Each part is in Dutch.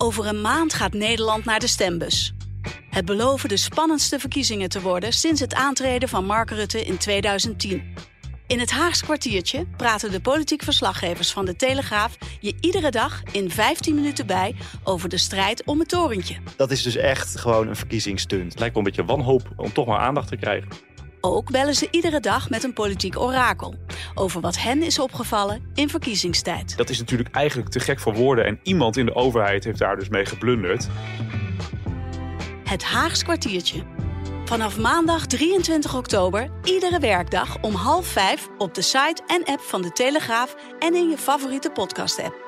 Over een maand gaat Nederland naar de stembus. Het beloven de spannendste verkiezingen te worden sinds het aantreden van Mark Rutte in 2010. In het Haags kwartiertje praten de politiek verslaggevers van de Telegraaf je iedere dag in 15 minuten bij over de strijd om het torentje. Dat is dus echt gewoon een verkiezingsstunt. Het lijkt wel een beetje wanhoop om toch maar aandacht te krijgen. Ook bellen ze iedere dag met een politiek orakel over wat hen is opgevallen in verkiezingstijd. Dat is natuurlijk eigenlijk te gek voor woorden en iemand in de overheid heeft daar dus mee geblunderd. Het Haags kwartiertje. Vanaf maandag 23 oktober, iedere werkdag om half vijf op de site en app van de Telegraaf en in je favoriete podcast-app.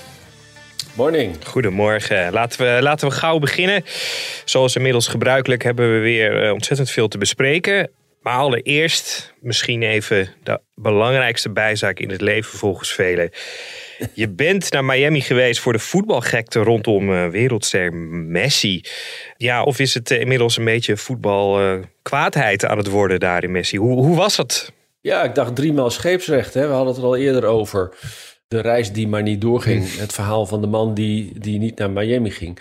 Morning. Goedemorgen. Laten we, laten we gauw beginnen. Zoals inmiddels gebruikelijk hebben we weer eh, ontzettend veel te bespreken. Maar allereerst misschien even de belangrijkste bijzaak in het leven volgens velen. Je bent naar Miami geweest voor de voetbalgekte rondom eh, wereldster Messi. Ja, of is het eh, inmiddels een beetje voetbalkwaadheid aan het worden daar in Messi? Hoe, hoe was dat? Ja, ik dacht driemaal scheepsrecht. Hè? We hadden het er al eerder over. De reis die maar niet doorging. Het verhaal van de man die, die niet naar Miami ging.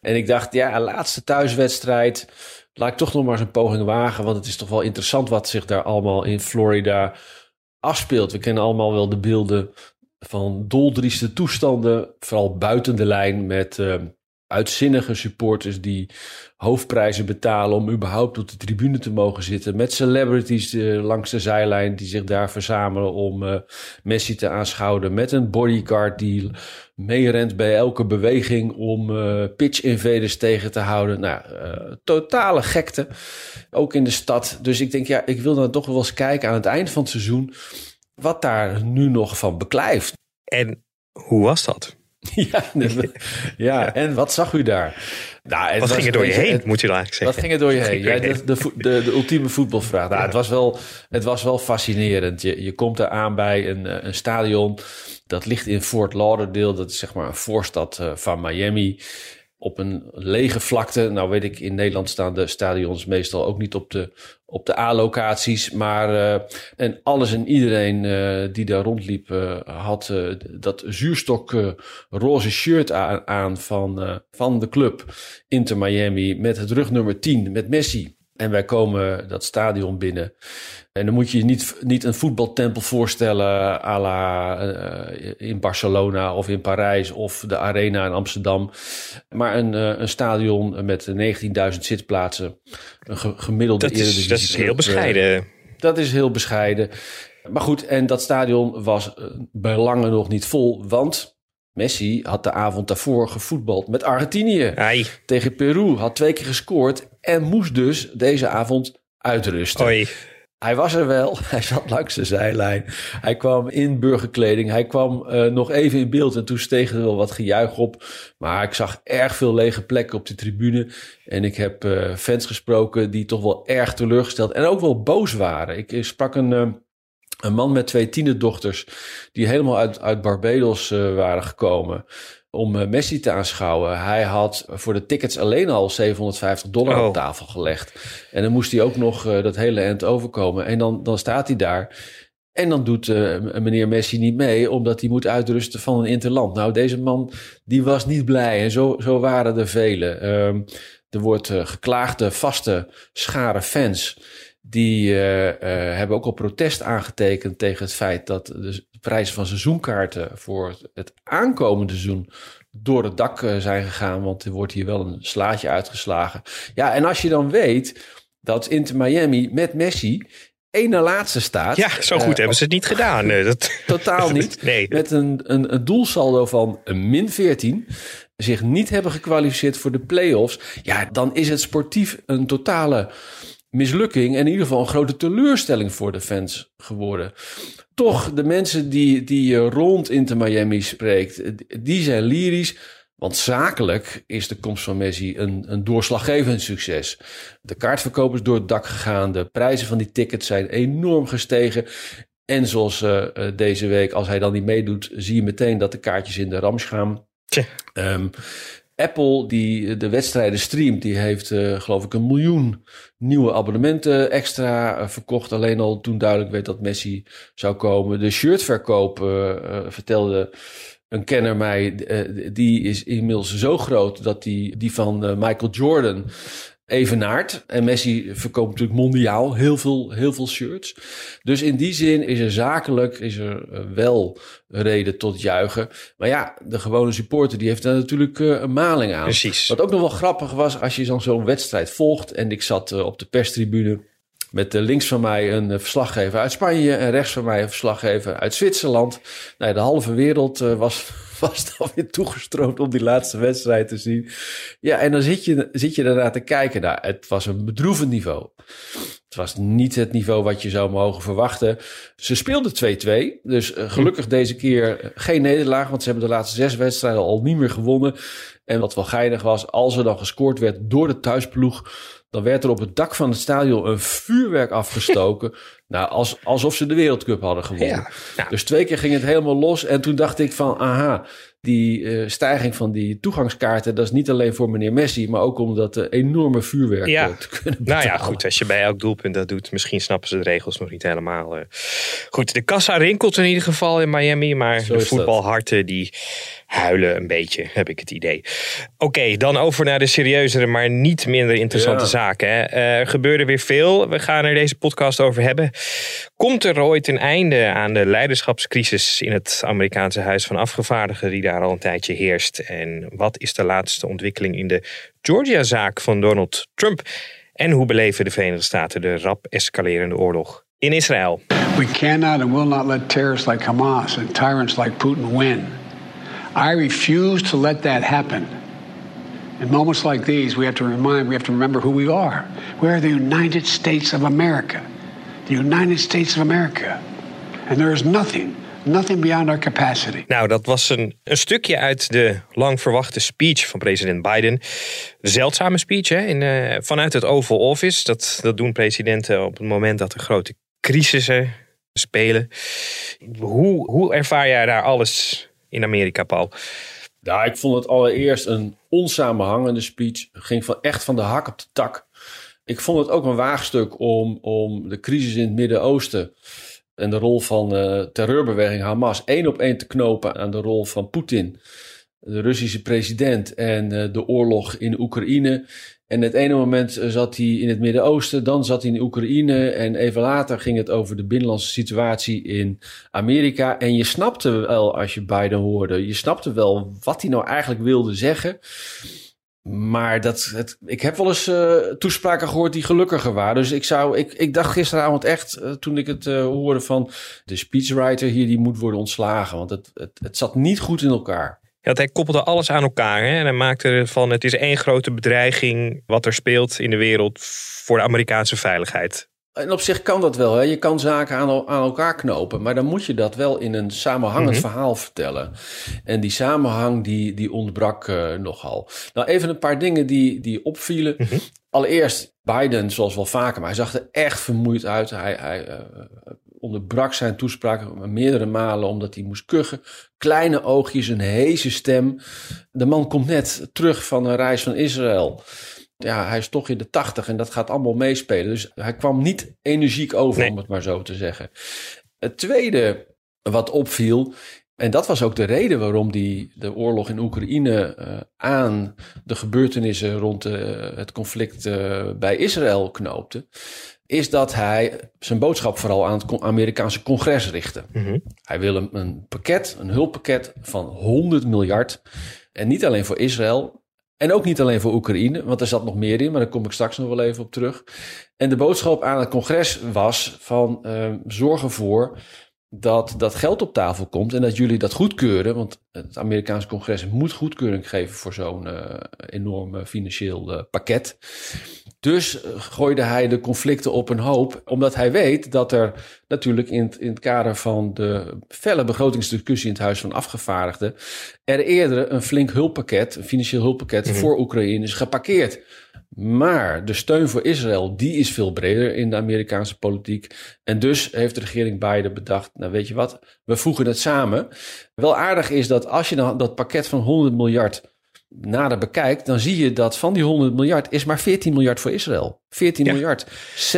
En ik dacht, ja, laatste thuiswedstrijd. Laat ik toch nog maar eens een poging wagen. Want het is toch wel interessant wat zich daar allemaal in Florida afspeelt. We kennen allemaal wel de beelden van doldrieste toestanden. Vooral buiten de lijn met eh, uitzinnige supporters die hoofdprijzen betalen om überhaupt op de tribune te mogen zitten. Met celebrities eh, langs de zijlijn die zich daar verzamelen om eh, Messi te aanschouwen. Met een bodyguard die meerent bij elke beweging om eh, pitch invaders tegen te houden. Nou, totale gekte. Ook in de stad. Dus ik denk, ja, ik wil dan toch wel eens kijken aan het eind van het seizoen. Wat daar nu nog van beklijft. En hoe was dat? Ja, ja, en wat zag u daar? Nou, Wat ging er door je heen, moet je dan eigenlijk Wat zeggen? ging er door je Wat heen? ging er Ja, door je de, de, de, de ultieme voetbalvraag. Nou, het, was wel, het was wel fascinerend. Je, je komt eraan bij een, eh, een stadion. Dat ligt in Fort Lauderdale. Dat is zeg maar een voorstad eh, van Miami. Op een lege vlakte. Nou weet ik, in Nederland staan de stadions meestal ook niet op de, op de A-locaties. Maar eh, en alles en iedereen eh, die daar rondliep eh, had dat zuurstok roze shirt aan, van, van de club Inter Miami met het rugnummer 10 met Messi. En wij komen dat stadion binnen. En dan moet je je niet, niet een voetbaltempel voorstellen à la eh, in Barcelona of in Parijs of de Arena in Amsterdam. Maar een, eh, een stadion met 19.000 zitplaatsen. Een ge- gemiddelde Dat is, dat is heel eh, bescheiden. dat is heel bescheiden. Maar goed, en dat stadion was bij lange nog niet vol, want Messi had de avond daarvoor gevoetbald met Argentinië. Ai, Tegen Peru, had twee keer gescoord en moest dus deze avond uitrusten. oi. Hij was er wel, hij zat langs de zijlijn. Hij kwam in burgerkleding, hij kwam eh, nog even in beeld en toen steeg er wel wat gejuich op. Maar ik zag erg veel lege plekken op de tribune. En ik heb eh, fans gesproken die toch wel erg teleurgesteld en ook wel boos waren. Ik sprak een, eh, een man met twee tienerdochters die helemaal uit, uit Barbados eh, waren gekomen om eh, Messi te aanschouwen. Hij had voor de tickets alleen al 750 dollar Oh. op tafel gelegd. En dan moest hij ook nog eh, dat hele eind overkomen. En dan, dan staat hij daar. En dan doet meneer Messi niet mee, omdat hij moet uitrusten van een interland. Nou, deze man, die was niet blij. En zo, zo waren er velen. Ehm, er wordt geklaagde vaste schare fans. Die uh, uh, hebben ook al protest aangetekend tegen het feit dat de prijzen van seizoenkaarten voor het aankomende seizoen door het dak uh, zijn gegaan. Want er wordt hier wel een slaatje uitgeslagen. Ja, en als je dan weet dat Inter Miami met Messi één na laatste staat. Ja, zo goed hebben ze het niet gedaan. dat... Totaal niet. nee. Met een, een, een doelsaldo van een min 14 zich niet hebben gekwalificeerd voor de play-offs. Ja, dan is het sportief een totale mislukking en in ieder geval een grote teleurstelling voor de fans geworden. Toch, de mensen die, die je rond Inter Miami spreekt, die zijn lyrisch. Want zakelijk is de komst van Messi een, een doorslaggevend succes. De kaartverkoop is door het dak gegaan. De prijzen van die tickets zijn enorm gestegen. En zoals uh, deze week, als hij dan niet meedoet, zie je meteen dat de kaartjes in de rams gaan. Um, Apple, die de wedstrijden streamt, die heeft uh, geloof ik een miljoen nieuwe abonnementen extra uh, verkocht. Alleen al toen duidelijk werd dat Messi zou komen. De shirtverkoop, uh, vertelde een kenner mij, die is inmiddels zo groot dat die, die van Michael Jordan evenaart. En Messi verkoopt natuurlijk mondiaal heel veel, heel veel shirts. Dus in die zin is er zakelijk is er eh, wel reden tot juichen. Maar ja, de gewone supporter die heeft daar natuurlijk eh, een maling aan. Precies. Wat ook nog wel grappig was, als je dan zo'n wedstrijd volgt... en ik zat eh, op de perstribune met links van mij een verslaggever uit Spanje... en rechts van mij een verslaggever uit Zwitserland. Nou, de halve wereld was was dan weer toegestroomd om die laatste wedstrijd te zien. Ja, en dan zit je, zit je daarna te kijken. Nou, het was een bedroevend niveau. Het was niet het niveau wat je zou mogen verwachten. Ze speelden 2-2. Dus uh, gelukkig deze keer geen nederlaag. Want ze hebben de laatste zes wedstrijden al niet meer gewonnen. En wat wel geinig was, als er dan gescoord werd door de thuisploeg dan werd er op het dak van het stadion een vuurwerk afgestoken. nou, als, alsof ze de Wereldcup hadden gewonnen. Ja, Dus twee keer ging het helemaal los. En toen dacht ik van, aha, die uh, stijging van die toegangskaarten... dat is niet alleen voor meneer Messi... maar ook om dat uh, enorme vuurwerk ja. uh, te kunnen betalen. Nou ja, goed, als je bij elk doelpunt dat doet... misschien snappen ze de regels nog niet helemaal. Goed, de kassa rinkelt in ieder geval in Miami... maar Zo de voetbalharten die huilen een beetje, heb ik het idee. Oké, dan over naar de serieuzere, maar niet minder interessante Ja. zaken. Hè. Eh, Er gebeurde weer veel. We gaan er deze podcast over hebben. Komt er ooit een einde aan de leiderschapscrisis in het Amerikaanse Huis van Afgevaardigden, die daar al een tijdje heerst? En wat is de laatste ontwikkeling in de Georgia-zaak van Donald Trump? En hoe beleven de Verenigde Staten de rap escalerende oorlog in Israël? We cannot and will not let terrorists like Hamas and tyrants like Putin win. I refuse to let that happen. In moments like these, we have to remind, we have to remember who we are. We are the United States of America. The United States of America. And there is nothing, nothing beyond our capacity. Nou, dat was een, een stukje uit de lang verwachte speech van president Biden. De zeldzame speech hè, in, eh, vanuit het Oval Office. Dat, dat doen presidenten op het moment dat er grote crisissen spelen. Hoe, hoe ervaar jij daar alles in Amerika, Paul? Nou, ik vond het allereerst een onsamenhangende speech. Ging van echt van de hak op de tak. Ik vond het ook een waagstuk om, om de crisis in het Midden-Oosten en de rol van de terreurbeweging Hamas één op één te knopen aan de rol van Poetin, de Russische president en eh, de oorlog in Oekraïne. En het ene moment zat hij in het Midden-Oosten, dan zat hij in Oekraïne en even later ging het over de binnenlandse situatie in Amerika. En je snapte wel, als je Biden hoorde, je snapte wel wat hij nou eigenlijk wilde zeggen. Maar dat, het, ik heb wel eens eh, toespraken gehoord die gelukkiger waren. Dus ik, zou, ik, ik dacht gisteravond echt, eh, toen ik het eh, hoorde van de speechwriter hier, die moet worden ontslagen. Want het, het, het zat niet goed in elkaar. Ja, hij koppelde alles aan elkaar. Hè? En hij maakte ervan, het is één grote bedreiging wat er speelt in de wereld voor de Amerikaanse veiligheid. En op zich kan dat wel. Hè? Je kan zaken aan, aan elkaar knopen. Maar dan moet je dat wel in een samenhangend Mhm. verhaal vertellen. En die samenhang die, die ontbrak eh, nogal. Nou, even een paar dingen die, die opvielen. Mhm. Allereerst Biden, zoals wel vaker. Maar hij zag er echt vermoeid uit. Hij, hij eh, onderbrak zijn toespraak meerdere malen omdat hij moest kuchen. Kleine oogjes, een heese stem. De man komt net terug van een reis van Israël ja, hij is toch in de tachtig en dat gaat allemaal meespelen. Dus hij kwam niet energiek over, Nee. om het maar zo te zeggen. Het tweede wat opviel, En dat was ook de reden waarom die de oorlog in Oekraïne uh, aan de gebeurtenissen rond uh, het conflict uh, bij Israël knoopte. Is dat hij zijn boodschap vooral aan het Amerikaanse congres richtte. Mm -hmm. Hij wil een, een pakket, een hulppakket van 100 miljard. En niet alleen voor Israël, en ook niet alleen voor Oekraïne, want er zat nog meer in, maar daar kom ik straks nog wel even op terug. En de boodschap aan het congres was van uh, zorg ervoor dat dat geld op tafel komt en dat jullie dat goedkeuren. Want het Amerikaanse congres moet goedkeuring geven voor zo'n uh, enorm financieel uh, pakket. Dus gooide hij de conflicten op een hoop, omdat hij weet dat er natuurlijk in het, in het kader van de felle begrotingsdiscussie in het Huis van Afgevaardigden er eerder een flink hulppakket, een financieel hulppakket mm -hmm. voor Oekraïne is geparkeerd. Maar de steun voor Israël, die is veel breder in de Amerikaanse politiek. En dus heeft de regering Biden bedacht, nou weet je wat, we voegen het samen. Wel aardig is dat als je dan dat pakket van 100 miljard nader bekijkt, dan zie je dat van die 100 miljard is maar 14 miljard voor Israël. 14 ja. miljard.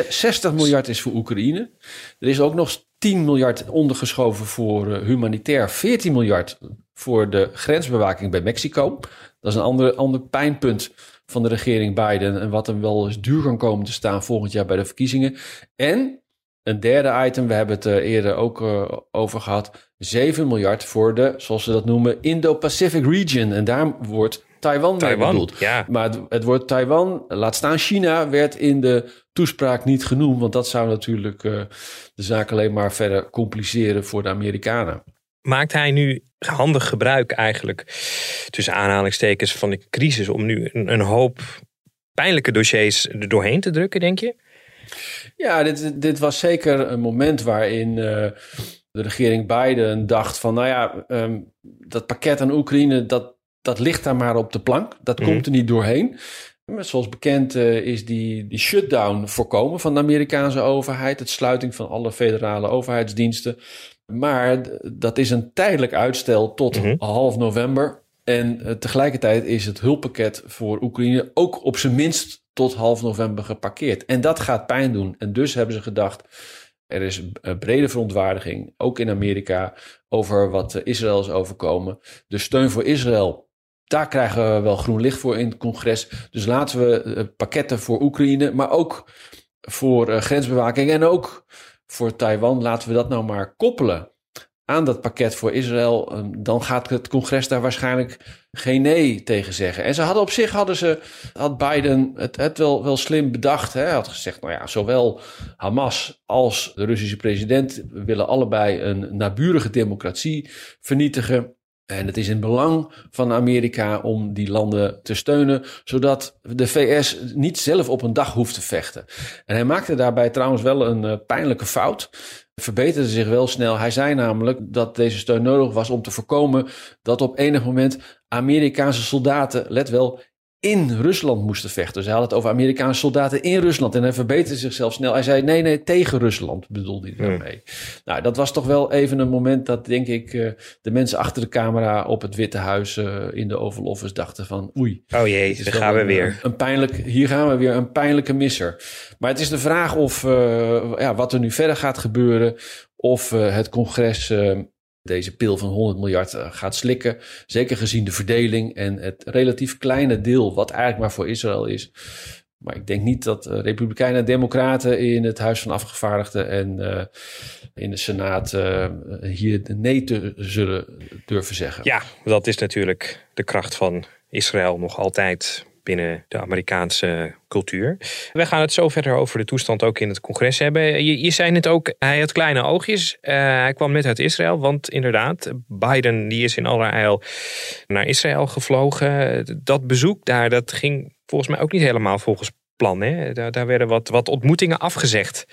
60 miljard is voor Oekraïne. Er is ook nog 10 miljard ondergeschoven voor uh, humanitair. 14 miljard voor de grensbewaking bij Mexico. Dat is een ander, ander pijnpunt van de regering Biden en wat hem wel eens duur kan komen te staan volgend jaar bij de verkiezingen. En een derde item, we hebben het uh, eerder ook uh, over gehad, 7 miljard voor de, zoals ze dat noemen, Indo-Pacific region. En daar wordt Taiwan, Taiwan mee bedoeld. Ja. Maar het, het woord Taiwan, laat staan China, werd in de toespraak niet genoemd, want dat zou natuurlijk uh, de zaak alleen maar verder compliceren voor de Amerikanen. Maakt hij nu handig gebruik eigenlijk, tussen aanhalingstekens, van de crisis om nu een, een hoop pijnlijke dossiers er doorheen te drukken, denk je? Ja, dit, dit was zeker een moment waarin uh, de regering Biden dacht van, nou ja, um, dat pakket aan Oekraïne, dat, dat ligt daar maar op de plank. Dat mm. komt er niet doorheen. Maar zoals bekend uh, is die, die shutdown voorkomen van de Amerikaanse overheid, het sluiting van alle federale overheidsdiensten. Maar dat is een tijdelijk uitstel tot mm -hmm. half november. En uh, tegelijkertijd is het hulppakket voor Oekraïne ook op zijn minst tot half november geparkeerd. En dat gaat pijn doen. En dus hebben ze gedacht, er is een brede verontwaardiging, ook in Amerika, over wat Israël is overkomen. De steun voor Israël, daar krijgen we wel groen licht voor in het congres. Dus laten we pakketten voor Oekraïne, maar ook voor uh, grensbewaking en ook voor Taiwan, laten we dat nou maar koppelen aan dat pakket voor Israël, dan gaat het congres daar waarschijnlijk geen nee tegen zeggen. En ze hadden op zich, hadden ze, had Biden het, het wel, wel slim bedacht. Hij had gezegd, nou ja, zowel Hamas als de Russische president willen allebei een naburige democratie vernietigen. En het is in belang van Amerika om die landen te steunen, zodat de VS niet zelf op een dag hoeft te vechten. En hij maakte daarbij trouwens wel een uh, pijnlijke fout verbeterde zich wel snel. Hij zei namelijk dat deze steun nodig was om te voorkomen dat op enig moment Amerikaanse soldaten, let wel, in Rusland moesten vechten. Dus hij had het over Amerikaanse soldaten in Rusland. En hij verbeterde zichzelf snel. Hij zei nee, nee, tegen Rusland bedoelde hij daarmee. Hmm. Nou, dat was toch wel even een moment dat, denk ik, de mensen achter de camera op het Witte Huis in de Oval Office dachten van oei. Oh jee, daar gaan we een, weer. Een pijnlijk, hier gaan we weer, een pijnlijke misser. Maar het is de vraag of, uh, ja, wat er nu verder gaat gebeuren. Of uh, het congres uh, deze pil van 100 miljard gaat slikken. Zeker gezien de verdeling en het relatief kleine deel wat eigenlijk maar voor Israël is. Maar ik denk niet dat uh, Republikeinen en Democraten in het Huis van Afgevaardigden en uh, in de Senaat hier nee te zullen durven zeggen. Ja, dat is natuurlijk de kracht van Israël nog altijd binnen de Amerikaanse cultuur. We gaan het zo verder over de toestand ook in het congres hebben. Je, zei net ook, hij had kleine oogjes. Uh, hij kwam net uit Israël, want inderdaad, Biden die is in allerijl naar Israël gevlogen. Dat bezoek daar, dat ging volgens mij ook niet helemaal volgens plan. Hè? Daar, daar werden wat, wat ontmoetingen afgezegd.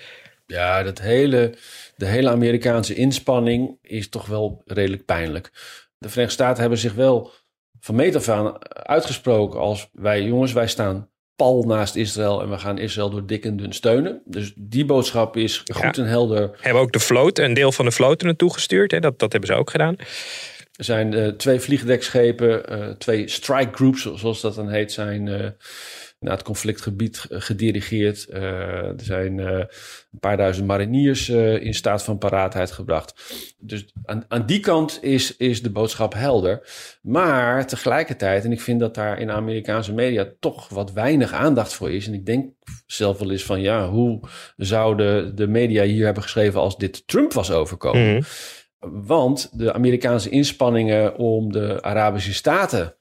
Ja, dat hele, de hele Amerikaanse inspanning is toch wel redelijk pijnlijk. De Verenigde Staten hebben zich wel van meet af aan uitgesproken als wij jongens, wij staan pal naast Israël en we gaan Israël door dik en dun steunen. Dus die boodschap is goed ja. en helder. Hebben ook de vloot, een deel van de vloot er naartoe gestuurd. Hè? Dat, dat hebben ze ook gedaan. Er zijn uh, twee vliegdekschepen, uh, twee strike groups, zoals dat dan heet, zijn uh, naar het conflictgebied gedirigeerd. Uh, er zijn uh, een paar duizend mariniers uh, in staat van paraatheid gebracht. Dus aan, aan die kant is, is de boodschap helder. Maar tegelijkertijd, en ik vind dat daar in de Amerikaanse media toch wat weinig aandacht voor is. En ik denk zelf wel eens van ja, hoe zouden de media hier hebben geschreven als dit Trump was overkomen? Mm -hmm. Want de Amerikaanse inspanningen om de Arabische Staten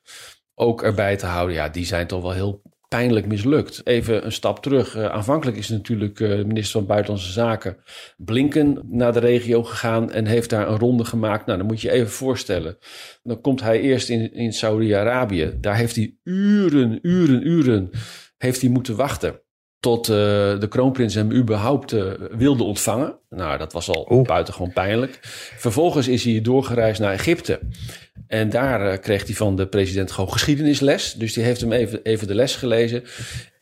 ook erbij te houden, ja, die zijn toch wel heel pijnlijk mislukt. Even een stap terug. Uh, aanvankelijk is natuurlijk uh, de minister van Buitenlandse Zaken Blinken naar de regio gegaan en heeft daar een ronde gemaakt. Nou, dan moet je even voorstellen. Dan komt hij eerst in, in Saudi-Arabië. Daar heeft hij uren, uren, uren heeft hij moeten wachten tot uh, de kroonprins hem überhaupt wilde ontvangen. Nou, dat was al Oeh. buitengewoon pijnlijk. Vervolgens is hij doorgereisd naar Egypte. En daar uh, kreeg hij van de president gewoon geschiedenisles. Dus die heeft hem even, even de les gelezen.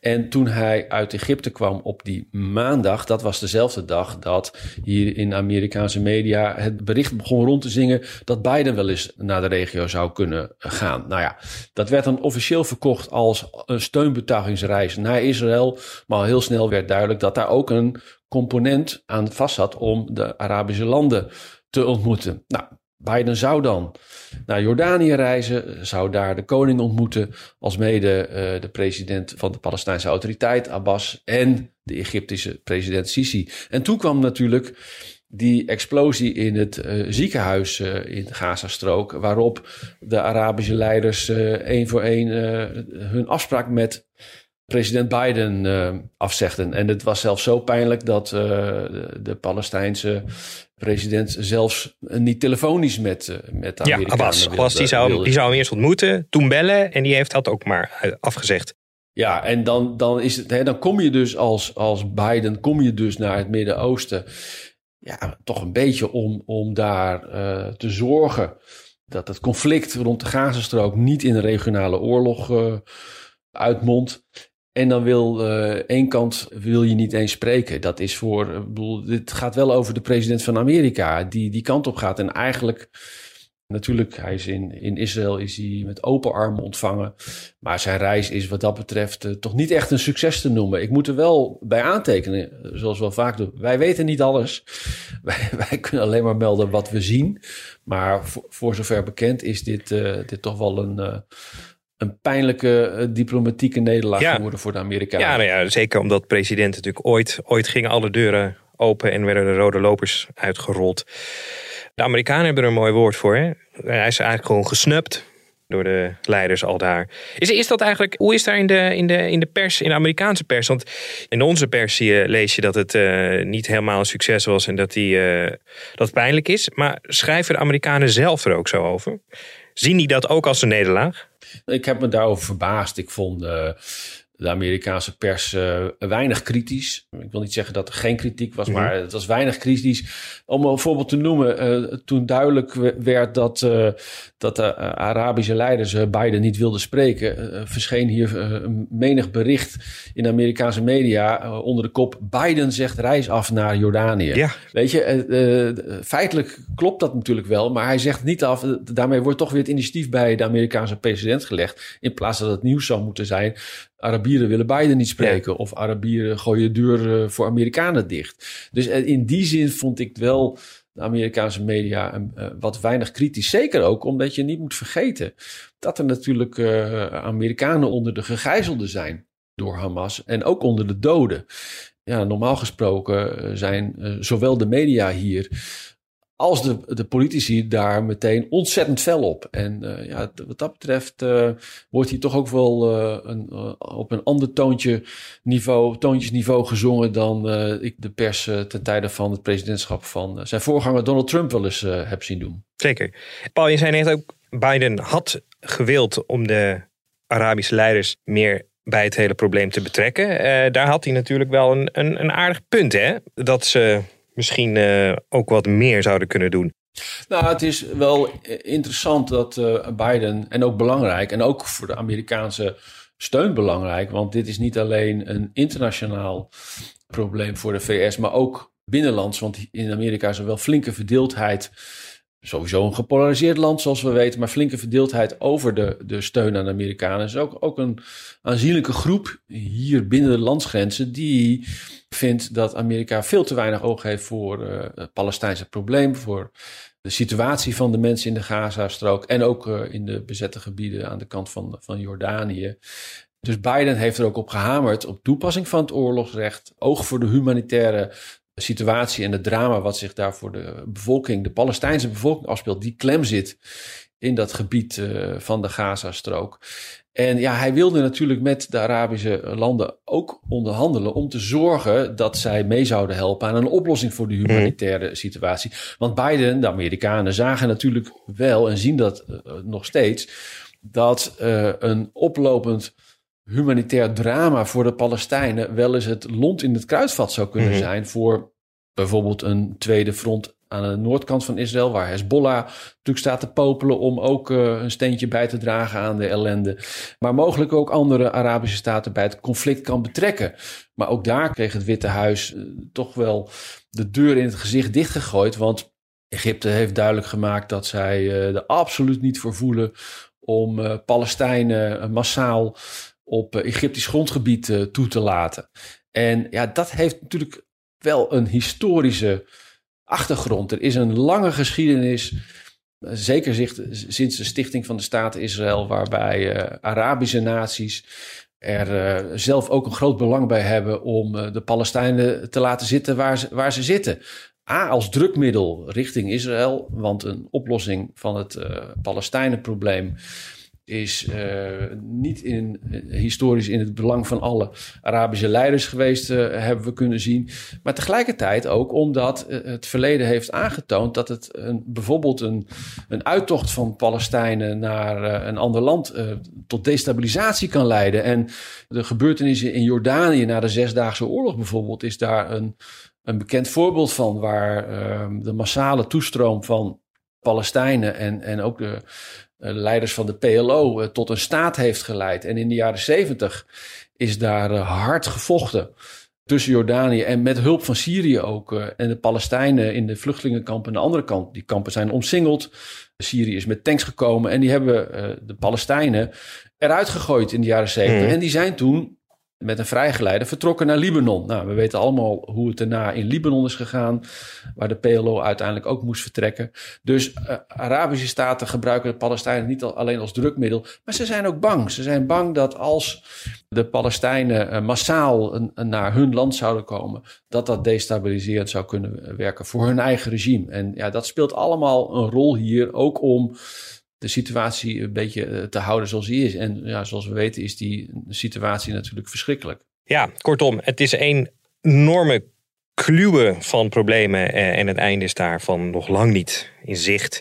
En toen hij uit Egypte kwam op die maandag, dat was dezelfde dag dat hier in Amerikaanse media het bericht begon rond te zingen dat Biden wel eens naar de regio zou kunnen gaan. Nou ja, dat werd dan officieel verkocht als een steunbetuigingsreis naar Israël. Maar al heel snel werd duidelijk dat daar ook een component aan vast zat om de Arabische landen te ontmoeten. Nou, Biden zou dan naar Jordanië reizen, zou daar de koning ontmoeten, als mede uh, de president van de Palestijnse autoriteit, Abbas, en de Egyptische president Sisi. En toen kwam natuurlijk die explosie in het uh, ziekenhuis uh, in de Gazastrook, waarop de Arabische leiders één voor één hun afspraak met president Biden uh, afzegden. En het was zelfs zo pijnlijk dat uh, de, Palestijnse president zelfs niet telefonisch met, uh, met de Amerikanen Ja, Abbas, Abbas die, zou, die zou hem eerst ontmoeten, toen bellen en die heeft dat ook maar afgezegd. Ja, en dan, dan, is het, hè, dan kom je dus als, als Biden kom je dus naar het Midden-Oosten. Ja, toch een beetje om, om daar te zorgen dat het conflict rond de Gazastrook niet in een regionale oorlog uitmondt. En dan wil uh, één kant wil je niet eens spreken. Dat is voor, ik bedoel, dit gaat wel over de president van Amerika, die die kant op gaat. En eigenlijk, natuurlijk, hij is in, in Israël is hij met open armen ontvangen. Maar zijn reis is wat dat betreft uh, toch niet echt een succes te noemen. Ik moet er wel bij aantekenen, zoals we vaak doen. Wij weten niet alles. Wij, kunnen alleen maar melden wat we zien. Maar voor, zover bekend is dit, dit toch wel een een pijnlijke uh, diplomatieke nederlaag ja. geworden voor de Amerikanen. Ja, nou ja, zeker omdat president natuurlijk ooit, ooit gingen alle deuren open en werden de rode lopers uitgerold. De Amerikanen hebben er een mooi woord voor. Hè? Hij is eigenlijk gewoon gesnupt door de leiders al daar. Is, is dat eigenlijk, hoe is daar in de, in, de, in de pers, in de Amerikaanse pers? Want in onze pers je, lees je dat het uh, niet helemaal een succes was en dat, die, uh, dat pijnlijk is. Maar schrijven de Amerikanen zelf er ook zo over? Zien die dat ook als een nederlaag? Ik heb me daarover verbaasd. Ik vond uh, de Amerikaanse pers uh, weinig kritisch. Ik wil niet zeggen dat er geen kritiek was, -hmm. maar het was weinig kritisch. Om een voorbeeld te noemen, uh, toen duidelijk werd dat, uh, dat de Arabische leiders Biden niet wilden spreken, verscheen hier een menig bericht in de Amerikaanse media onder de kop: Biden zegt reis af naar Jordanië. Ja. Weet je, feitelijk klopt dat natuurlijk wel, maar hij zegt niet af. Daarmee wordt toch weer het initiatief bij de Amerikaanse president gelegd, in plaats dat het nieuws zou moeten zijn. Arabieren willen Biden niet spreken. Ja. Of Arabieren gooien de deur uh, voor Amerikanen dicht. Dus uh, in die zin vond ik wel de Amerikaanse media uh, wat weinig kritisch. Zeker ook omdat je niet moet vergeten dat er natuurlijk Amerikanen onder de gegijzelden zijn door Hamas. En ook onder de doden. Ja, normaal gesproken zijn zowel de media hier als de, de politici daar meteen ontzettend fel op. En uh, ja, wat dat betreft uh, wordt hier toch ook wel uh, een, op een ander toontje niveau, toontjesniveau gezongen dan ik de pers ten tijde van het presidentschap van zijn voorganger Donald Trump wel eens heb zien doen. Zeker. Paul, je zei net ook, Biden had gewild om de Arabische leiders meer bij het hele probleem te betrekken. daar had hij natuurlijk wel een, een, een aardig punt, hè? Dat ze misschien uh, ook wat meer zouden kunnen doen? Nou, het is wel interessant dat uh, Biden, en ook belangrijk, en ook voor de Amerikaanse steun belangrijk, want dit is niet alleen een internationaal probleem voor de VS, maar ook binnenlands, want in Amerika is er wel flinke verdeeldheid sowieso een gepolariseerd land, zoals we weten, maar flinke verdeeldheid over de, de steun aan de Amerikanen. Er is ook, ook een aanzienlijke groep hier binnen de landsgrenzen die vindt dat Amerika veel te weinig oog heeft voor uh, het Palestijnse probleem, voor de situatie van de mensen in de Gaza-strook en ook uh, in de bezette gebieden aan de kant van, van Jordanië. Dus Biden heeft er ook op gehamerd op toepassing van het oorlogsrecht, oog voor de humanitaire situatie en het drama wat zich daar voor de bevolking, de Palestijnse bevolking afspeelt, die klem zit in dat gebied uh, van de Gazastrook. En ja, hij wilde natuurlijk met de Arabische landen ook onderhandelen om te zorgen dat zij mee zouden helpen aan een oplossing voor de humanitaire situatie. Want Biden, de Amerikanen, zagen natuurlijk wel en zien dat uh, nog steeds dat uh, een oplopend humanitair drama voor de Palestijnen wel eens het lont in het kruidvat zou kunnen Mhm. zijn voor bijvoorbeeld een tweede front aan de noordkant van Israël, waar Hezbollah natuurlijk staat te popelen om ook uh, een steentje bij te dragen aan de ellende. Maar mogelijk ook andere Arabische staten bij het conflict kan betrekken. Maar ook daar kreeg het Witte Huis uh, toch wel de deur in het gezicht dichtgegooid, want Egypte heeft duidelijk gemaakt dat zij uh, er absoluut niet voor voelen om Palestijnen massaal op Egyptisch grondgebied toe te laten. En ja, dat heeft natuurlijk wel een historische achtergrond. Er is een lange geschiedenis, zeker sinds de stichting van de staat Israël, waarbij uh, Arabische naties er uh, zelf ook een groot belang bij hebben om uh, de Palestijnen te laten zitten waar ze, waar ze zitten. A, als drukmiddel richting Israël, want een oplossing van het Palestijnenprobleem is uh, niet in, historisch in het belang van alle Arabische leiders geweest, uh, hebben we kunnen zien. Maar tegelijkertijd ook omdat het verleden heeft aangetoond dat het een, bijvoorbeeld een, een uittocht van Palestijnen naar een ander land tot destabilisatie kan leiden. En de gebeurtenissen in Jordanië na de Zesdaagse Oorlog bijvoorbeeld is daar een, een bekend voorbeeld van, waar de massale toestroom van Palestijnen en, en ook de leiders van de PLO uh, tot een staat heeft geleid. En in de jaren zeventig is daar uh, hard gevochten tussen Jordanië en met hulp van Syrië ook. en de Palestijnen in de vluchtelingenkampen aan de andere kant. Die kampen zijn omsingeld. Syrië is met tanks gekomen en die hebben de Palestijnen eruit gegooid in de jaren zeventig. Mhm. En die zijn toen met een vrijgeleide vertrokken naar Libanon. Nou, we weten allemaal hoe het daarna in Libanon is gegaan, waar de PLO uiteindelijk ook moest vertrekken. Dus uh, Arabische staten gebruiken de Palestijnen niet al, alleen als drukmiddel, maar ze zijn ook bang. Ze zijn bang dat als de Palestijnen uh, massaal naar hun land zouden komen, dat dat destabiliserend zou kunnen werken voor hun eigen regime. En ja, dat speelt allemaal een rol hier, ook om de situatie een beetje te houden zoals die is. En ja, zoals we weten is die situatie natuurlijk verschrikkelijk. Ja, kortom, het is een enorme kluwe van problemen en het einde is daarvan nog lang niet in zicht.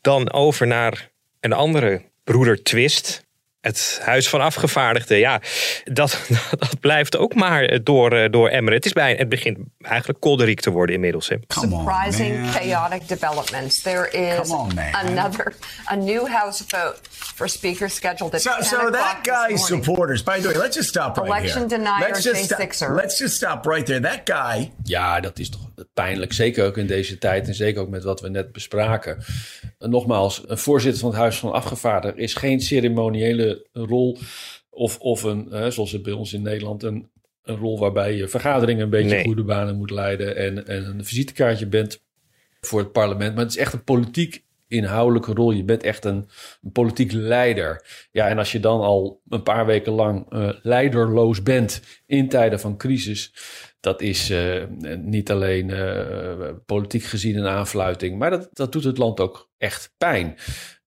Dan over naar een andere broeder twist. Het Huis van Afgevaardigden, ja, dat, dat blijft ook maar door, door emmeren. Het, is bij, het begint eigenlijk kolderiek te worden inmiddels. Hè. Surprising, on, chaotic developments. There is on, another, a new House vote for Speaker scheduled at so, 10 so that guy's supporters, by the way, let's just stop right Election here. denier let's just, stop, let's just stop right there. That guy. Ja, dat is toch pijnlijk. Zeker ook in deze tijd en zeker ook met wat we net bespraken. En nogmaals, een voorzitter van het Huis van Afgevaardigden is geen ceremoniële rol of, of een, hè, zoals het bij ons in Nederland, een, een rol waarbij je vergaderingen een beetje Nee. goede banen moet leiden en, en een visitekaartje bent voor het parlement. Maar het is echt een politiek inhoudelijke rol. Je bent echt een, een politiek leider. Ja, en als je dan al een paar weken lang uh, leiderloos bent in tijden van crisis, dat is uh, niet alleen uh, politiek gezien een aanfluiting, maar dat, dat doet het land ook echt pijn.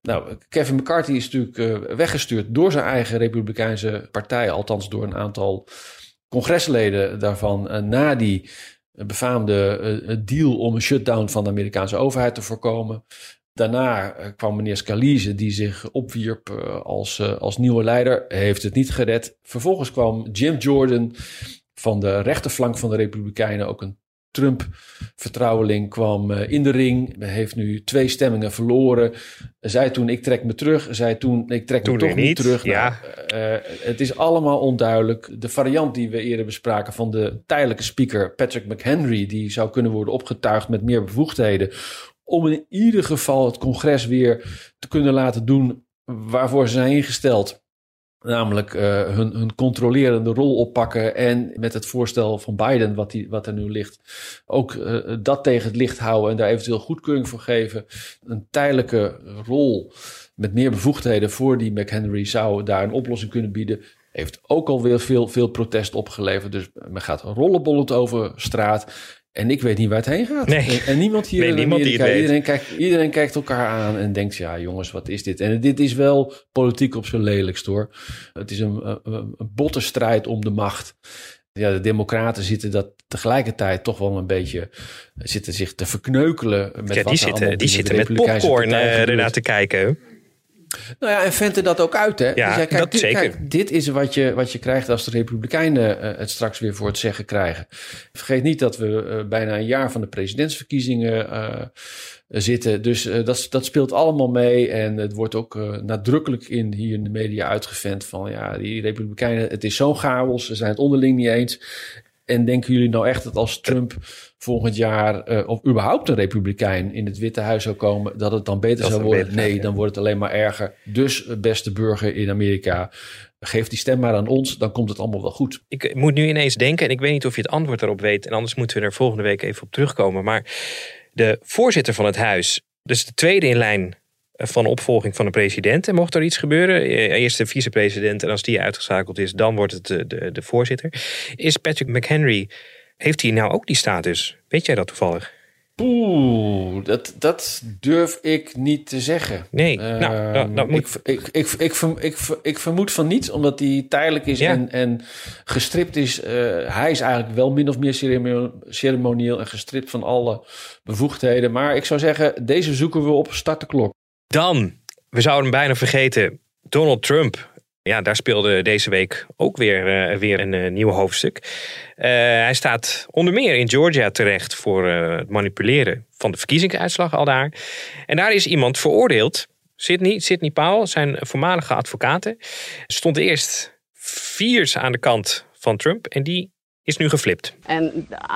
Nou, Kevin McCarthy is natuurlijk uh, weggestuurd door zijn eigen Republikeinse partij, althans door een aantal congresleden daarvan, uh, na die befaamde uh, deal om een shutdown van de Amerikaanse overheid te voorkomen. Daarna kwam meneer Scalise, die zich opwierp als, als nieuwe leider, heeft het niet gered. Vervolgens kwam Jim Jordan van de rechterflank van de Republikeinen, ook een Trump-vertrouweling, kwam in de ring. Heeft nu twee stemmingen verloren. Zei toen, ik trek me terug. Zei toen, ik trek Toen me toch niet niet, terug. ja. Nou, uh, het is allemaal onduidelijk. De variant die we eerder bespraken van de tijdelijke speaker Patrick McHenry, die zou kunnen worden opgetuigd met meer bevoegdheden om in ieder geval het congres weer te kunnen laten doen waarvoor ze zijn ingesteld. Namelijk uh, hun, hun controlerende rol oppakken en met het voorstel van Biden, wat, die, wat er nu ligt, ook uh, dat tegen het licht houden en daar eventueel goedkeuring voor geven. Een tijdelijke rol met meer bevoegdheden voor die McHenry zou daar een oplossing kunnen bieden. Heeft ook alweer veel, veel protest opgeleverd. Dus men gaat rollenbollend over straat. En ik weet niet waar het heen gaat. Nee. En, niemand hier Nee, in niemand Amerika. weet. iedereen, kijkt, iedereen kijkt elkaar aan en denkt, ja jongens, wat is dit? En dit is wel politiek op zijn lelijkst hoor. Het is een, een, een botte strijd om de macht. Ja, de democraten zitten dat tegelijkertijd toch wel een beetje... zitten zich te verkneukelen. Met Ja, wat die zitten, die zitten met popcorn eh, ernaar te kijken. Nou ja, en venten dat ook uit, hè? Ja, kijk, dat dit, zeker. kijk, dit is wat je, wat je krijgt als de Republikeinen eh, het straks weer voor het zeggen krijgen. Vergeet niet dat we eh, bijna een jaar van de presidentsverkiezingen eh, zitten. Dus dat, dat speelt allemaal mee. En het wordt ook nadrukkelijk in, hier in de media uitgevent van... ja, die Republikeinen, het is zo'n chaos. Ze zijn het onderling niet eens. En denken jullie nou echt dat als Trump volgend jaar... eh, of überhaupt een Republikein in het Witte Huis zou komen... dat het dan beter Dat zou worden? beter Nee, ja. dan wordt het alleen maar erger. Dus, eh, beste burger in Amerika... Geef die stem maar aan ons, dan komt het allemaal wel goed. Ik moet nu ineens denken, en ik weet niet of je het antwoord daarop weet, en anders moeten we er volgende week even op terugkomen. Maar de voorzitter van het huis, dus de tweede in lijn van opvolging van de president, en mocht er iets gebeuren, eh, eerst de vicepresident, en als die uitgeschakeld is, dan wordt het de, de, de voorzitter, is Patrick McHenry. Heeft hij nou ook die status? Weet jij dat toevallig? Oeh, dat, dat durf ik niet te zeggen. Nee, Ehm, nou, dat- dat moet- ik, ik, ik, ik, verm- ik, ver- ik vermoed van niet, omdat die tijdelijk is Ja. en, en gestript is. Eh, hij is eigenlijk wel min of meer ceremonieel en gestript van alle bevoegdheden. Maar ik zou zeggen, deze zoeken we op, start de klok. Dan, we zouden bijna vergeten, Donald Trump. Ja, daar speelde deze week ook weer, eh, weer een eh, nieuw hoofdstuk. Eh, hij staat onder meer in Georgia terecht voor het manipuleren van de verkiezingsuitslag al daar. En daar is iemand veroordeeld. Sidney, Sidney Powell, zijn voormalige advocaten, stond eerst viers aan de kant van Trump en die is nu geflipt. and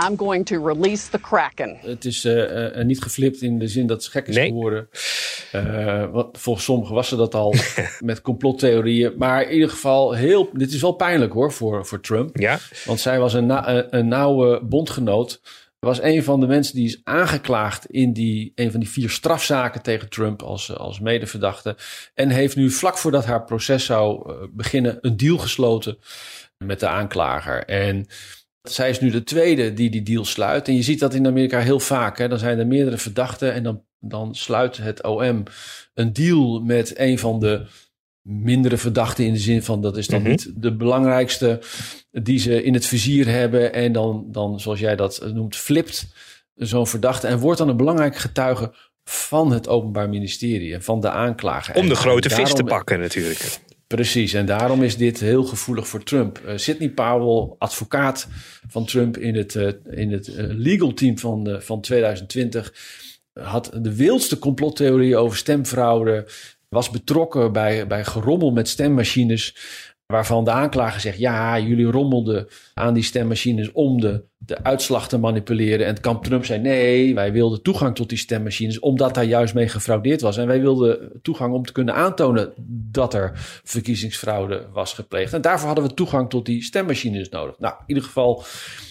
I'm going to release the Kraken. Het is eh, eh, niet geflipt in de zin dat het gek is Nee. geworden. Eh, wat, volgens sommigen was ze dat al met complottheorieën. Maar in ieder geval, heel, dit is wel pijnlijk hoor voor, voor Trump. Ja, Want zij was een, na- een, een nauwe bondgenoot. Was een van de mensen die is aangeklaagd in die, een van die vier strafzaken tegen Trump als, als medeverdachte. En heeft nu vlak voordat haar proces zou eh, beginnen een deal gesloten met de aanklager. En zij is nu de tweede die die deal sluit. En je ziet dat in Amerika heel vaak. Hè? Dan zijn er meerdere verdachten en dan, dan sluit het OM een deal met een van de mindere verdachten in de zin van dat is dan Mhm. niet de belangrijkste die ze in het vizier hebben en dan, dan zoals jij dat noemt flipt zo'n verdachte en wordt dan een belangrijke getuige van het Openbaar Ministerie en van de aanklager. om de grote vis te pakken natuurlijk. Precies, en daarom is dit heel gevoelig voor Trump. Eh, Sidney Powell, advocaat van Trump in het, eh, in het eh, legal team van, van 2020, had de wildste complottheorieën over stemfraude, was betrokken bij, bij gerommel met stemmachines, waarvan de aanklager zegt, ja, jullie rommelden aan die stemmachines om de, de uitslag te manipuleren. En het kamp Trump zei, nee, wij wilden toegang tot die stemmachines, omdat daar juist mee gefraudeerd was. En wij wilden toegang om te kunnen aantonen dat er verkiezingsfraude was gepleegd. En daarvoor hadden we toegang tot die stemmachines nodig. Nou, in ieder geval,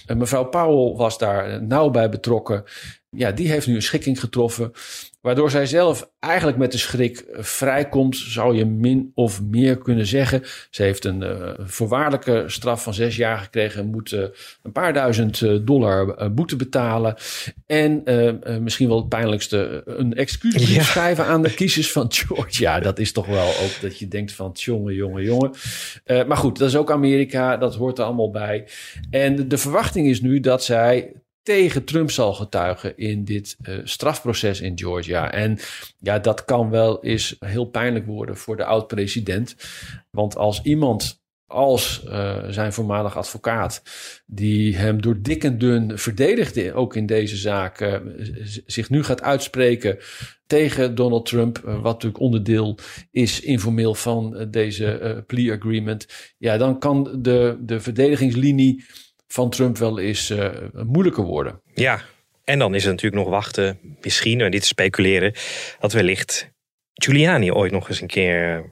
eh, mevrouw Powell was daar nauw bij betrokken. Ja, die heeft nu een schikking getroffen. Waardoor zij zelf eigenlijk met de schrik eh, vrijkomt, zou je min of meer kunnen zeggen. Ze heeft een eh, voorwaardelijke straf van zes jaar gekregen. en Moet eh, een paar duizend dollar boete betalen. En misschien wel het pijnlijkste, een excuusbrief Ja. schrijven aan de kiezers van Georgia. Dat is toch wel ook dat je denkt van jongen, jongen, jongen. Maar goed, dat is ook Amerika. Dat hoort er allemaal bij. En de verwachting is nu dat zij tegen Trump zal getuigen in dit eh, strafproces in Georgia. En ja, dat kan wel eens heel pijnlijk worden voor de oud-president. Want als iemand als eh, zijn voormalig advocaat, die hem door dik en dun verdedigde, ook in deze zaak, eh, zich nu gaat uitspreken tegen Donald Trump, wat natuurlijk onderdeel is informeel van deze plea agreement. Ja, dan kan de, de verdedigingslinie van Trump wel eens eh, moeilijker worden. Ja, En dan is het natuurlijk nog wachten, misschien, en dit speculeren, dat wellicht Giuliani ooit nog eens een keer eh,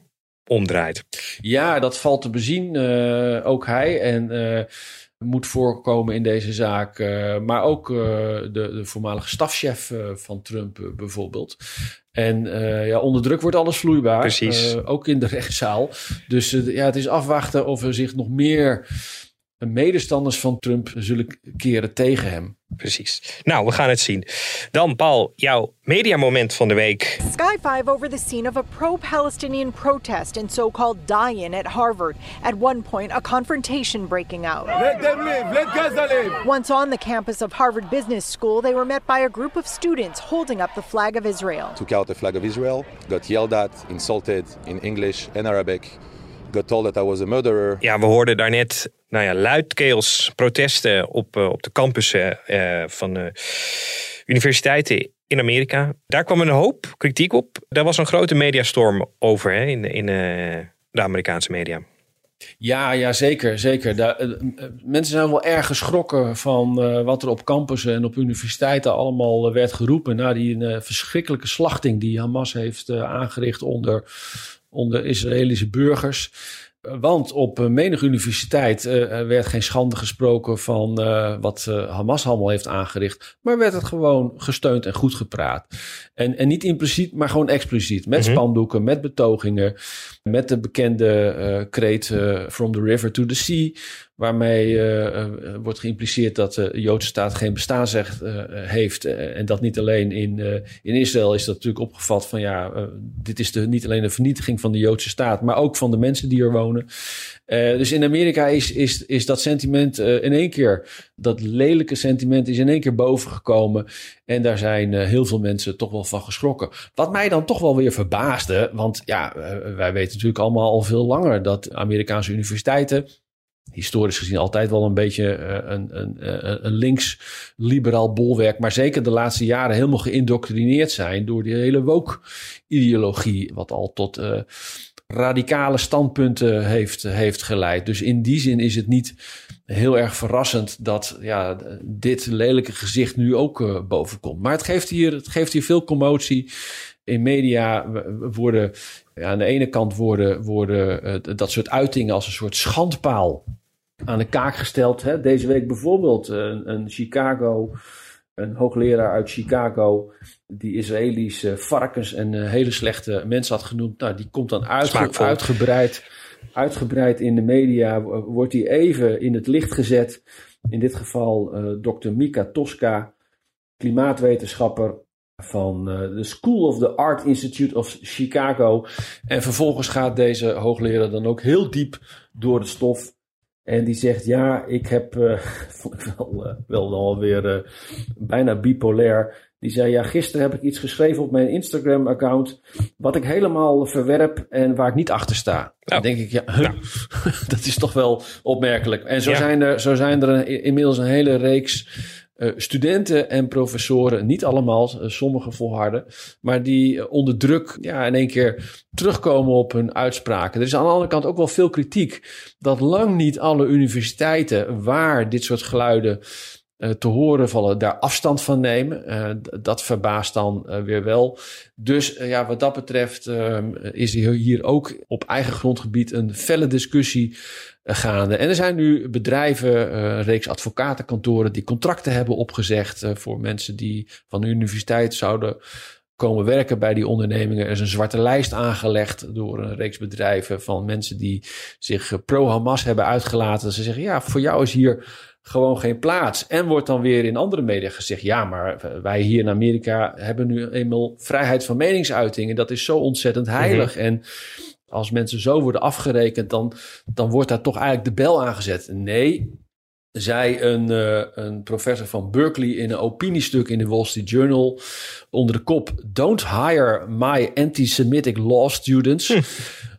omdraait. Ja, dat valt te bezien. Uh, ook hij. En uh, moet voorkomen in deze zaak. Uh, maar ook de, de, voormalige stafchef van Trump bijvoorbeeld. En ja, onder druk wordt alles vloeibaar. Precies. ook in de rechtszaal. Dus ja, het is afwachten of er zich nog meer medestanders van Trump zullen keren tegen hem. Precies. Nou, we gaan het zien. Dan, Paul, jouw mediamoment van de week. Sky 5 over the scene of a pro-Palestinian protest in so-called die-in at Harvard. At one point, a confrontation breaking out. Let them live. Let Gaza live. Once on the campus of Harvard Business School, they were met by a group of students holding up the flag of Israel. Took out the flag of Israel, got yelled at, insulted in English and Arabic. Got told that I was a murderer. Ja, we hoorden daarnet nou ja, luidkeels protesten op, uh, op de campussen uh, van uh, universiteiten in Amerika. Daar kwam een hoop kritiek op. Daar was een grote mediastorm over hè, in, in de Amerikaanse media. Ja, ja zeker. zeker. mensen zijn wel erg geschrokken van wat er op campussen en op universiteiten allemaal werd geroepen. Na die verschrikkelijke slachting die Hamas heeft aangericht onder, onder Israëlische burgers. Want op menige universiteit uh, werd geen schande gesproken van uh, wat uh, Hamas allemaal heeft aangericht. Maar werd het gewoon gesteund en goed gepraat. En, en niet impliciet, maar gewoon expliciet. Met mm-hmm. spandoeken, met betogingen. Met de bekende kreet From the River to the Sea. Waarmee uh, wordt geïmpliceerd dat de Joodse staat geen bestaansrecht uh, heeft. en dat niet alleen in, in Israël is dat natuurlijk opgevat van ja, dit is de, niet alleen de vernietiging van de Joodse staat, maar ook van de mensen die er wonen. dus in Amerika is, is, is dat sentiment in één keer, dat lelijke sentiment is in één keer bovengekomen. En daar zijn heel veel mensen toch wel van geschrokken. Wat mij dan toch wel weer verbaasde, want ja, wij weten natuurlijk allemaal al veel langer dat Amerikaanse universiteiten historisch gezien altijd wel een beetje uh, een, een, een links-liberaal bolwerk, maar zeker de laatste jaren helemaal geïndoctrineerd zijn door die hele woke-ideologie, wat al tot uh, radicale standpunten heeft, heeft geleid. Dus in die zin is het niet heel erg verrassend dat ja, dit lelijke gezicht nu ook uh, boven komt. Maar het geeft, hier, het geeft hier veel commotie. In media worden aan de ene kant worden, worden dat soort uitingen als een soort schandpaal aan de kaak gesteld. Hè? Deze week bijvoorbeeld een, een Chicago, een hoogleraar uit Chicago, die Israëlische varkens en uh, hele slechte mensen had genoemd. Nou, die komt dan uitge uitgebreid, uitgebreid in de media, wordt die even in het licht gezet. In dit geval uh, dokter Mika Tosca, klimaatwetenschapper van uh, de School of the Art Institute of Chicago. En vervolgens gaat deze hoogleraar dan ook heel diep door het stof en die zegt, ja, ik heb, uh, vond ik wel, uh, wel alweer uh, bijna bipolair. Die zei, ja, gisteren heb ik iets geschreven op mijn Instagram-account. Wat ik helemaal verwerp en waar ik niet achter sta. Dan denk ik, ja, dat is toch wel opmerkelijk. En zo, zijn, er, zo zijn er een, inmiddels een hele reeks uh, studenten en professoren, niet allemaal, uh, sommige volharden, maar die uh, onder druk ja, in één keer terugkomen op hun uitspraken. Er is aan de andere kant ook wel veel kritiek dat lang niet alle universiteiten waar dit soort geluiden te horen vallen, daar afstand van nemen. dat verbaast dan weer wel. Dus ja, wat dat betreft ehm, is hier ook op eigen grondgebied een felle discussie gaande. En er zijn nu bedrijven, een reeks advocatenkantoren die contracten hebben opgezegd voor mensen die van de universiteit zouden komen werken bij die ondernemingen. Er is een zwarte lijst aangelegd door een reeks bedrijven van mensen die zich pro-Hamas hebben uitgelaten. Ze zeggen, ja, voor jou is hier gewoon geen plaats. En wordt dan weer in andere media gezegd, ja, maar wij hier in Amerika hebben nu eenmaal vrijheid van meningsuiting. En dat is zo ontzettend heilig. Mm -hmm. En als mensen zo worden afgerekend, dan, dan wordt daar toch eigenlijk de bel aangezet. Nee, zei een, uh, een professor van Berkeley in een opiniestuk in de Wall Street Journal onder de kop: Don't hire my anti-Semitic law students.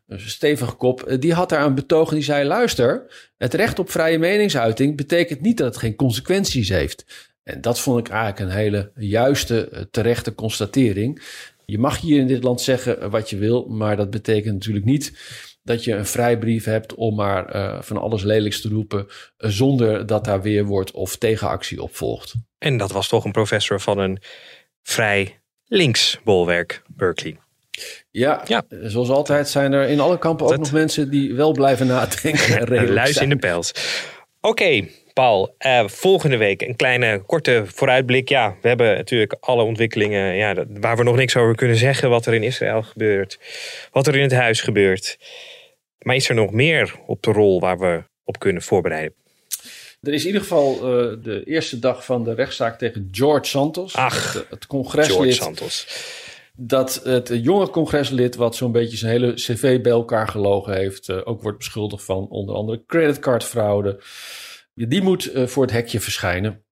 Een stevige kop. Eh, die had daar een betoog en die zei: Luister, het recht op vrije meningsuiting betekent niet dat het geen consequenties heeft. En dat vond ik eigenlijk een hele juiste, eh, terechte constatering. Je mag hier in dit land zeggen wat je wil, maar dat betekent natuurlijk niet dat je een vrijbrief hebt om maar eh, van alles lelijks te roepen, eh, zonder dat daar weerwoord of tegenactie op volgt. En dat was toch een professor van een vrij links bolwerk, Berkeley. Ja, ja, zoals altijd zijn er in alle kampen ook nog mensen die wel blijven nadenken. En Luis in de pels. Oké, Paul, uh, volgende week een kleine korte vooruitblik. Ja, we hebben natuurlijk alle ontwikkelingen ja, waar we nog niks over kunnen zeggen. Wat er in Israël gebeurt, wat er in het huis gebeurt. Maar is er nog meer op de rol waar we op kunnen voorbereiden? Er is in ieder geval uh, de eerste dag van de rechtszaak tegen George Santos. Ach, het, het congreslid. George Santos. Dat het jonge congreslid, wat zo'n beetje zijn hele cv bij elkaar gelogen heeft, uh, ook wordt beschuldigd van onder andere creditcardfraude. Die moet uh, voor het hekje verschijnen.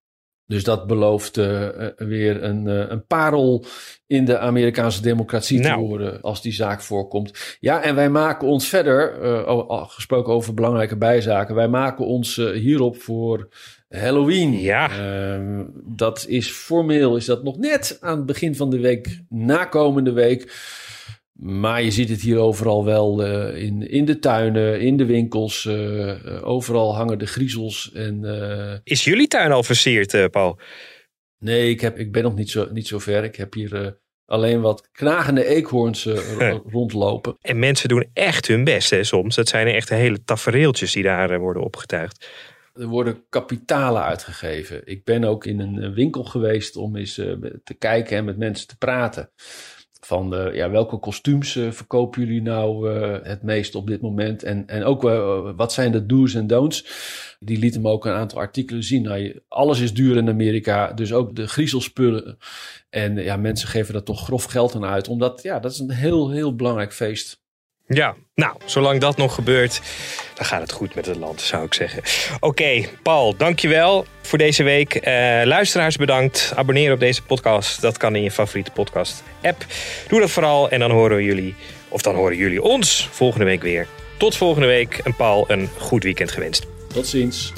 Dus dat belooft uh, weer een, uh, een parel in de Amerikaanse democratie nou. te worden als die zaak voorkomt. Ja, en wij maken ons verder, uh, gesproken over belangrijke bijzaken, wij maken ons hierop voor Halloween. Ja. Ehm, dat is formeel, is dat nog net aan het begin van de week, nakomende week. Maar je ziet het hier overal wel uh, in, in de tuinen, in de winkels. Uh, overal hangen de griezels. En. Is jullie tuin al versierd, Paul? Nee, ik, heb, ik ben nog niet zo, niet zo ver. Ik heb hier alleen wat knagende eekhoorns rondlopen. En mensen doen echt hun best hè, soms. Dat zijn echt hele tafereeltjes die daar worden opgetuigd. Er worden kapitalen uitgegeven. Ik ben ook in een winkel geweest om eens te kijken en met mensen te praten van de, ja, welke kostuums verkopen jullie nou het meest op dit moment? En, en ook wat zijn de do's en don'ts? Die liet hem ook een aantal artikelen zien. Nou, alles is duur in Amerika, dus ook de griezelspullen. En ja, mensen geven daar toch grof geld aan uit, omdat ja, dat is een heel, heel belangrijk feest. Ja, nou, zolang dat nog gebeurt, dan gaat het goed met het land, zou ik zeggen. Oké, okay, Paul, dankjewel voor deze week. Uh, luisteraars bedankt. Abonneer op deze podcast. Dat kan in je favoriete podcast-app. Doe dat vooral en dan horen jullie, of dan horen jullie ons volgende week weer. Tot volgende week en Paul, een goed weekend gewenst. Tot ziens.